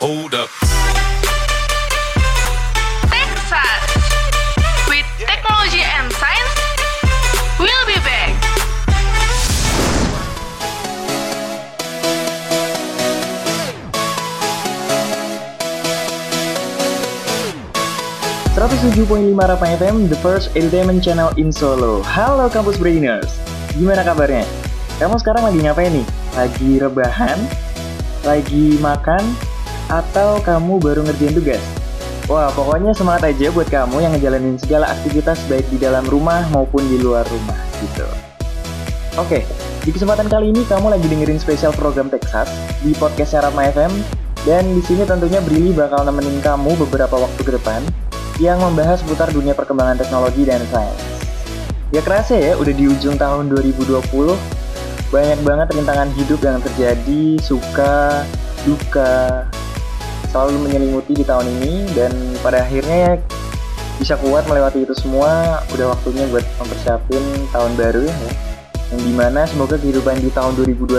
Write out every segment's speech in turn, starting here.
Hold up. Texas with technology and science. We'll be back. lima Rapa FM, the first entertainment channel in Solo. Halo Kampus Brainers, gimana kabarnya? Kamu sekarang lagi ngapain nih? Lagi rebahan? Lagi makan? Atau kamu baru ngerjain tugas? Wah, pokoknya semangat aja buat kamu yang ngejalanin segala aktivitas baik di dalam rumah maupun di luar rumah gitu. Oke, di kesempatan kali ini kamu lagi dengerin spesial program Texas di podcast Rama FM dan di sini tentunya Brili bakal nemenin kamu beberapa waktu ke depan yang membahas seputar dunia perkembangan teknologi dan sains. Ya kerasa ya, udah di ujung tahun 2020, banyak banget rintangan hidup yang terjadi, suka, duka, selalu menyelimuti di tahun ini, dan pada akhirnya ya bisa kuat melewati itu semua, udah waktunya buat mempersiapin tahun baru ya. Yang di mana semoga kehidupan di tahun 2021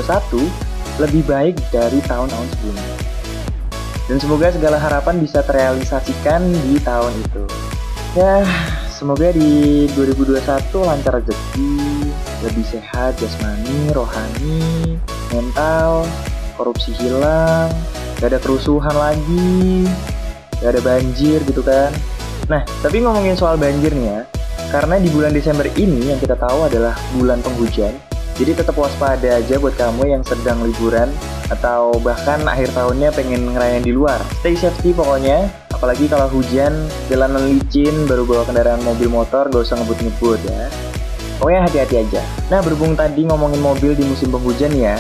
lebih baik dari tahun-tahun sebelumnya. Dan semoga segala harapan bisa terrealisasikan di tahun itu. Ya, semoga di 2021 lancar rezeki, lebih sehat jasmani, rohani, mental, korupsi hilang, gak ada kerusuhan lagi, gak ada banjir gitu kan. Nah, tapi ngomongin soal banjir nih ya, karena di bulan Desember ini yang kita tahu adalah bulan penghujan, jadi tetap waspada aja buat kamu yang sedang liburan atau bahkan akhir tahunnya pengen ngerayain di luar. Stay safety pokoknya, apalagi kalau hujan, jalanan licin, baru bawa kendaraan mobil motor, gak usah ngebut-ngebut ya. Pokoknya hati-hati aja. Nah, berhubung tadi ngomongin mobil di musim penghujan ya,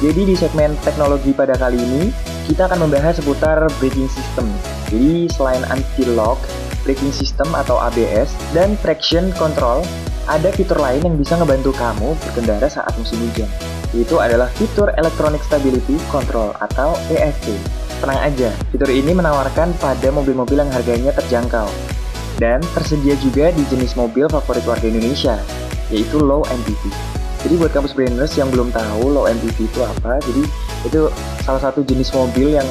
jadi di segmen teknologi pada kali ini, kita akan membahas seputar braking system. Jadi selain anti-lock, braking system atau ABS, dan traction control, ada fitur lain yang bisa ngebantu kamu berkendara saat musim hujan yaitu adalah fitur Electronic Stability Control atau ESC. Tenang aja, fitur ini menawarkan pada mobil-mobil yang harganya terjangkau dan tersedia juga di jenis mobil favorit warga Indonesia, yaitu low MPV. Jadi buat kampus brainers yang belum tahu low MPV itu apa, jadi itu salah satu jenis mobil yang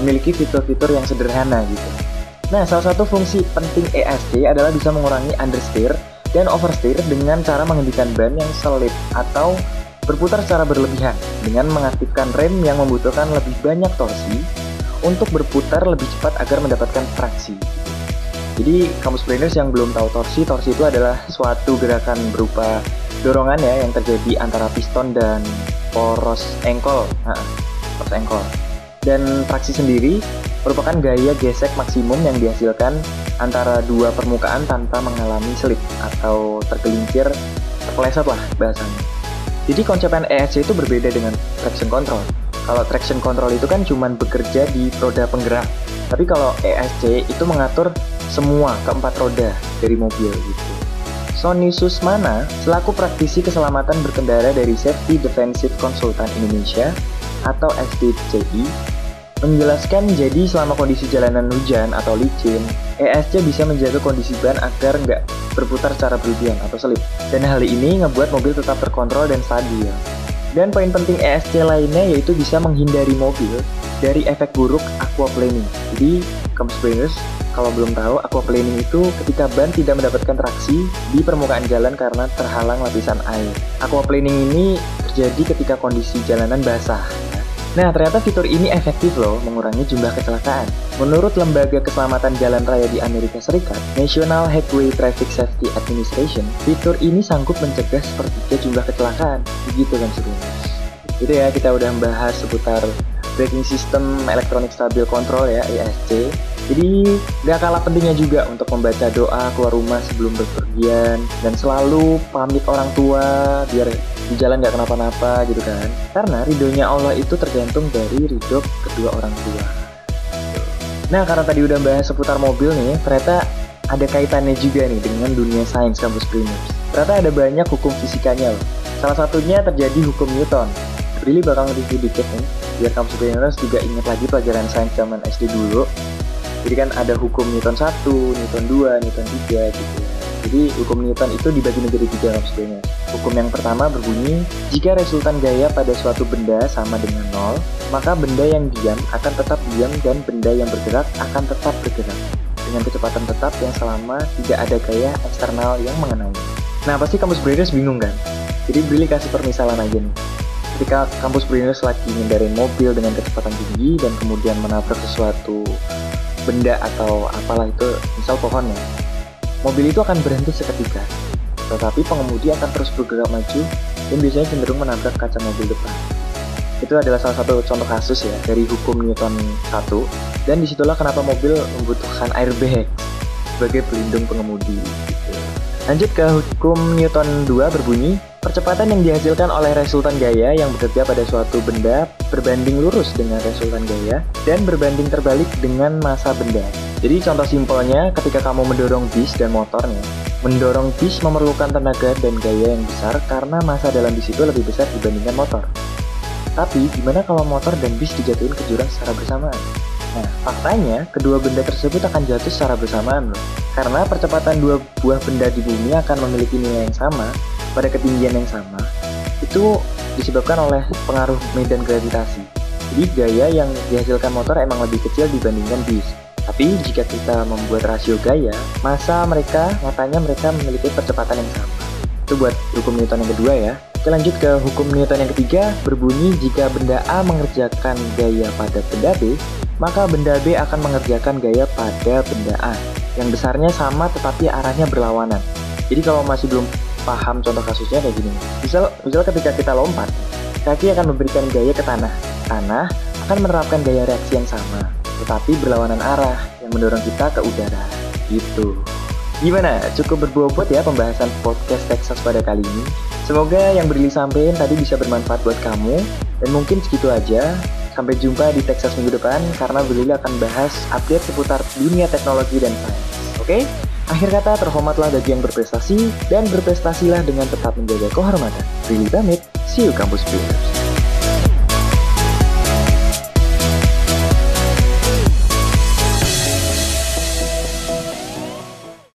memiliki fitur-fitur yang sederhana gitu. Nah, salah satu fungsi penting ESC adalah bisa mengurangi understeer dan oversteer dengan cara menghentikan ban yang selip atau berputar secara berlebihan dengan mengaktifkan rem yang membutuhkan lebih banyak torsi untuk berputar lebih cepat agar mendapatkan traksi. Jadi kampus brainers yang belum tahu torsi, torsi itu adalah suatu gerakan berupa dorongan ya yang terjadi antara piston dan poros engkol, nah, poros engkol. Dan traksi sendiri merupakan gaya gesek maksimum yang dihasilkan antara dua permukaan tanpa mengalami slip atau tergelincir, terpeleset lah bahasanya. Jadi konsep ESC itu berbeda dengan traction control. Kalau traction control itu kan cuma bekerja di roda penggerak. Tapi kalau ESC itu mengatur semua keempat roda dari mobil gitu. Sony Susmana, selaku praktisi keselamatan berkendara dari Safety Defensive Consultant Indonesia atau SDCI, menjelaskan jadi selama kondisi jalanan hujan atau licin, ESC bisa menjaga kondisi ban agar nggak berputar secara berlebihan atau selip. Dan hal ini ngebuat mobil tetap terkontrol dan stabil. Dan poin penting ESC lainnya yaitu bisa menghindari mobil dari efek buruk aquaplaning. Jadi, campus brainers, kalau belum tahu, aquaplaning itu ketika ban tidak mendapatkan traksi di permukaan jalan karena terhalang lapisan air. Aquaplaning ini terjadi ketika kondisi jalanan basah. Nah, ternyata fitur ini efektif loh mengurangi jumlah kecelakaan. Menurut Lembaga Keselamatan Jalan Raya di Amerika Serikat, National Highway Traffic Safety Administration, fitur ini sanggup mencegah sepertiga jumlah kecelakaan. Begitu kan sebenarnya. Itu ya, kita udah membahas seputar braking system electronic stable control ya, ESC. Jadi gak kalah pentingnya juga untuk membaca doa keluar rumah sebelum berpergian dan selalu pamit orang tua biar di jalan nggak kenapa-napa gitu kan. Karena ridhonya Allah itu tergantung dari ridho kedua orang tua. Nah karena tadi udah bahas seputar mobil nih ternyata ada kaitannya juga nih dengan dunia sains kampus primers ternyata ada banyak hukum fisikanya loh. Salah satunya terjadi hukum Newton. Really bakal nge-review dikit nih biar kampus primers juga ingat lagi pelajaran sains zaman SD dulu. Jadi kan ada hukum Newton 1, Newton 2, Newton 3 gitu. ya Jadi hukum Newton itu dibagi menjadi tiga maksudnya. Hukum yang pertama berbunyi, jika resultan gaya pada suatu benda sama dengan nol, maka benda yang diam akan tetap diam dan benda yang bergerak akan tetap bergerak dengan kecepatan tetap yang selama tidak ada gaya eksternal yang mengenai. Nah, pasti kampus Brainers bingung kan? Jadi Billy kasih permisalan aja nih. Ketika kampus Brainers lagi ngendarin mobil dengan kecepatan tinggi dan kemudian menabrak sesuatu benda atau apalah itu, misal pohon ya, mobil itu akan berhenti seketika. Tetapi pengemudi akan terus bergerak maju dan biasanya cenderung menabrak kaca mobil depan. Itu adalah salah satu contoh kasus ya dari hukum Newton 1 dan di situlah kenapa mobil membutuhkan airbag sebagai pelindung pengemudi. Gitu. Lanjut ke hukum Newton 2 berbunyi, percepatan yang dihasilkan oleh resultan gaya yang bekerja pada suatu benda berbanding lurus dengan resultan gaya dan berbanding terbalik dengan massa benda. Jadi contoh simpelnya ketika kamu mendorong bis dan motornya, mendorong bis memerlukan tenaga dan gaya yang besar karena masa dalam bis itu lebih besar dibandingkan motor. Tapi gimana kalau motor dan bis dijatuhin ke jurang secara bersamaan? Nah, faktanya kedua benda tersebut akan jatuh secara bersamaan loh. Karena percepatan dua buah benda di bumi akan memiliki nilai yang sama pada ketinggian yang sama. Itu disebabkan oleh pengaruh medan gravitasi. Jadi gaya yang dihasilkan motor emang lebih kecil dibandingkan bis. Tapi jika kita membuat rasio gaya, masa mereka nyatanya mereka memiliki percepatan yang sama. Itu buat hukum Newton yang kedua ya. Oke lanjut ke hukum Newton yang ketiga, berbunyi jika benda A mengerjakan gaya pada benda B, maka benda B akan mengerjakan gaya pada benda A, yang besarnya sama tetapi arahnya berlawanan. Jadi kalau masih belum paham contoh kasusnya kayak gini. Misal, misal ketika kita lompat, kaki akan memberikan gaya ke tanah. Tanah akan menerapkan gaya reaksi yang sama tetapi berlawanan arah yang mendorong kita ke udara. Gitu. Gimana? Cukup berbobot ya pembahasan podcast Texas pada kali ini. Semoga yang Brili sampaikan tadi bisa bermanfaat buat kamu. Dan mungkin segitu aja. Sampai jumpa di Texas minggu depan karena Brili akan bahas update seputar dunia teknologi dan sains. Oke? Akhir kata terhormatlah bagi yang berprestasi dan berprestasilah dengan tetap menjaga kehormatan. Brili pamit. See you Kampus Viewers.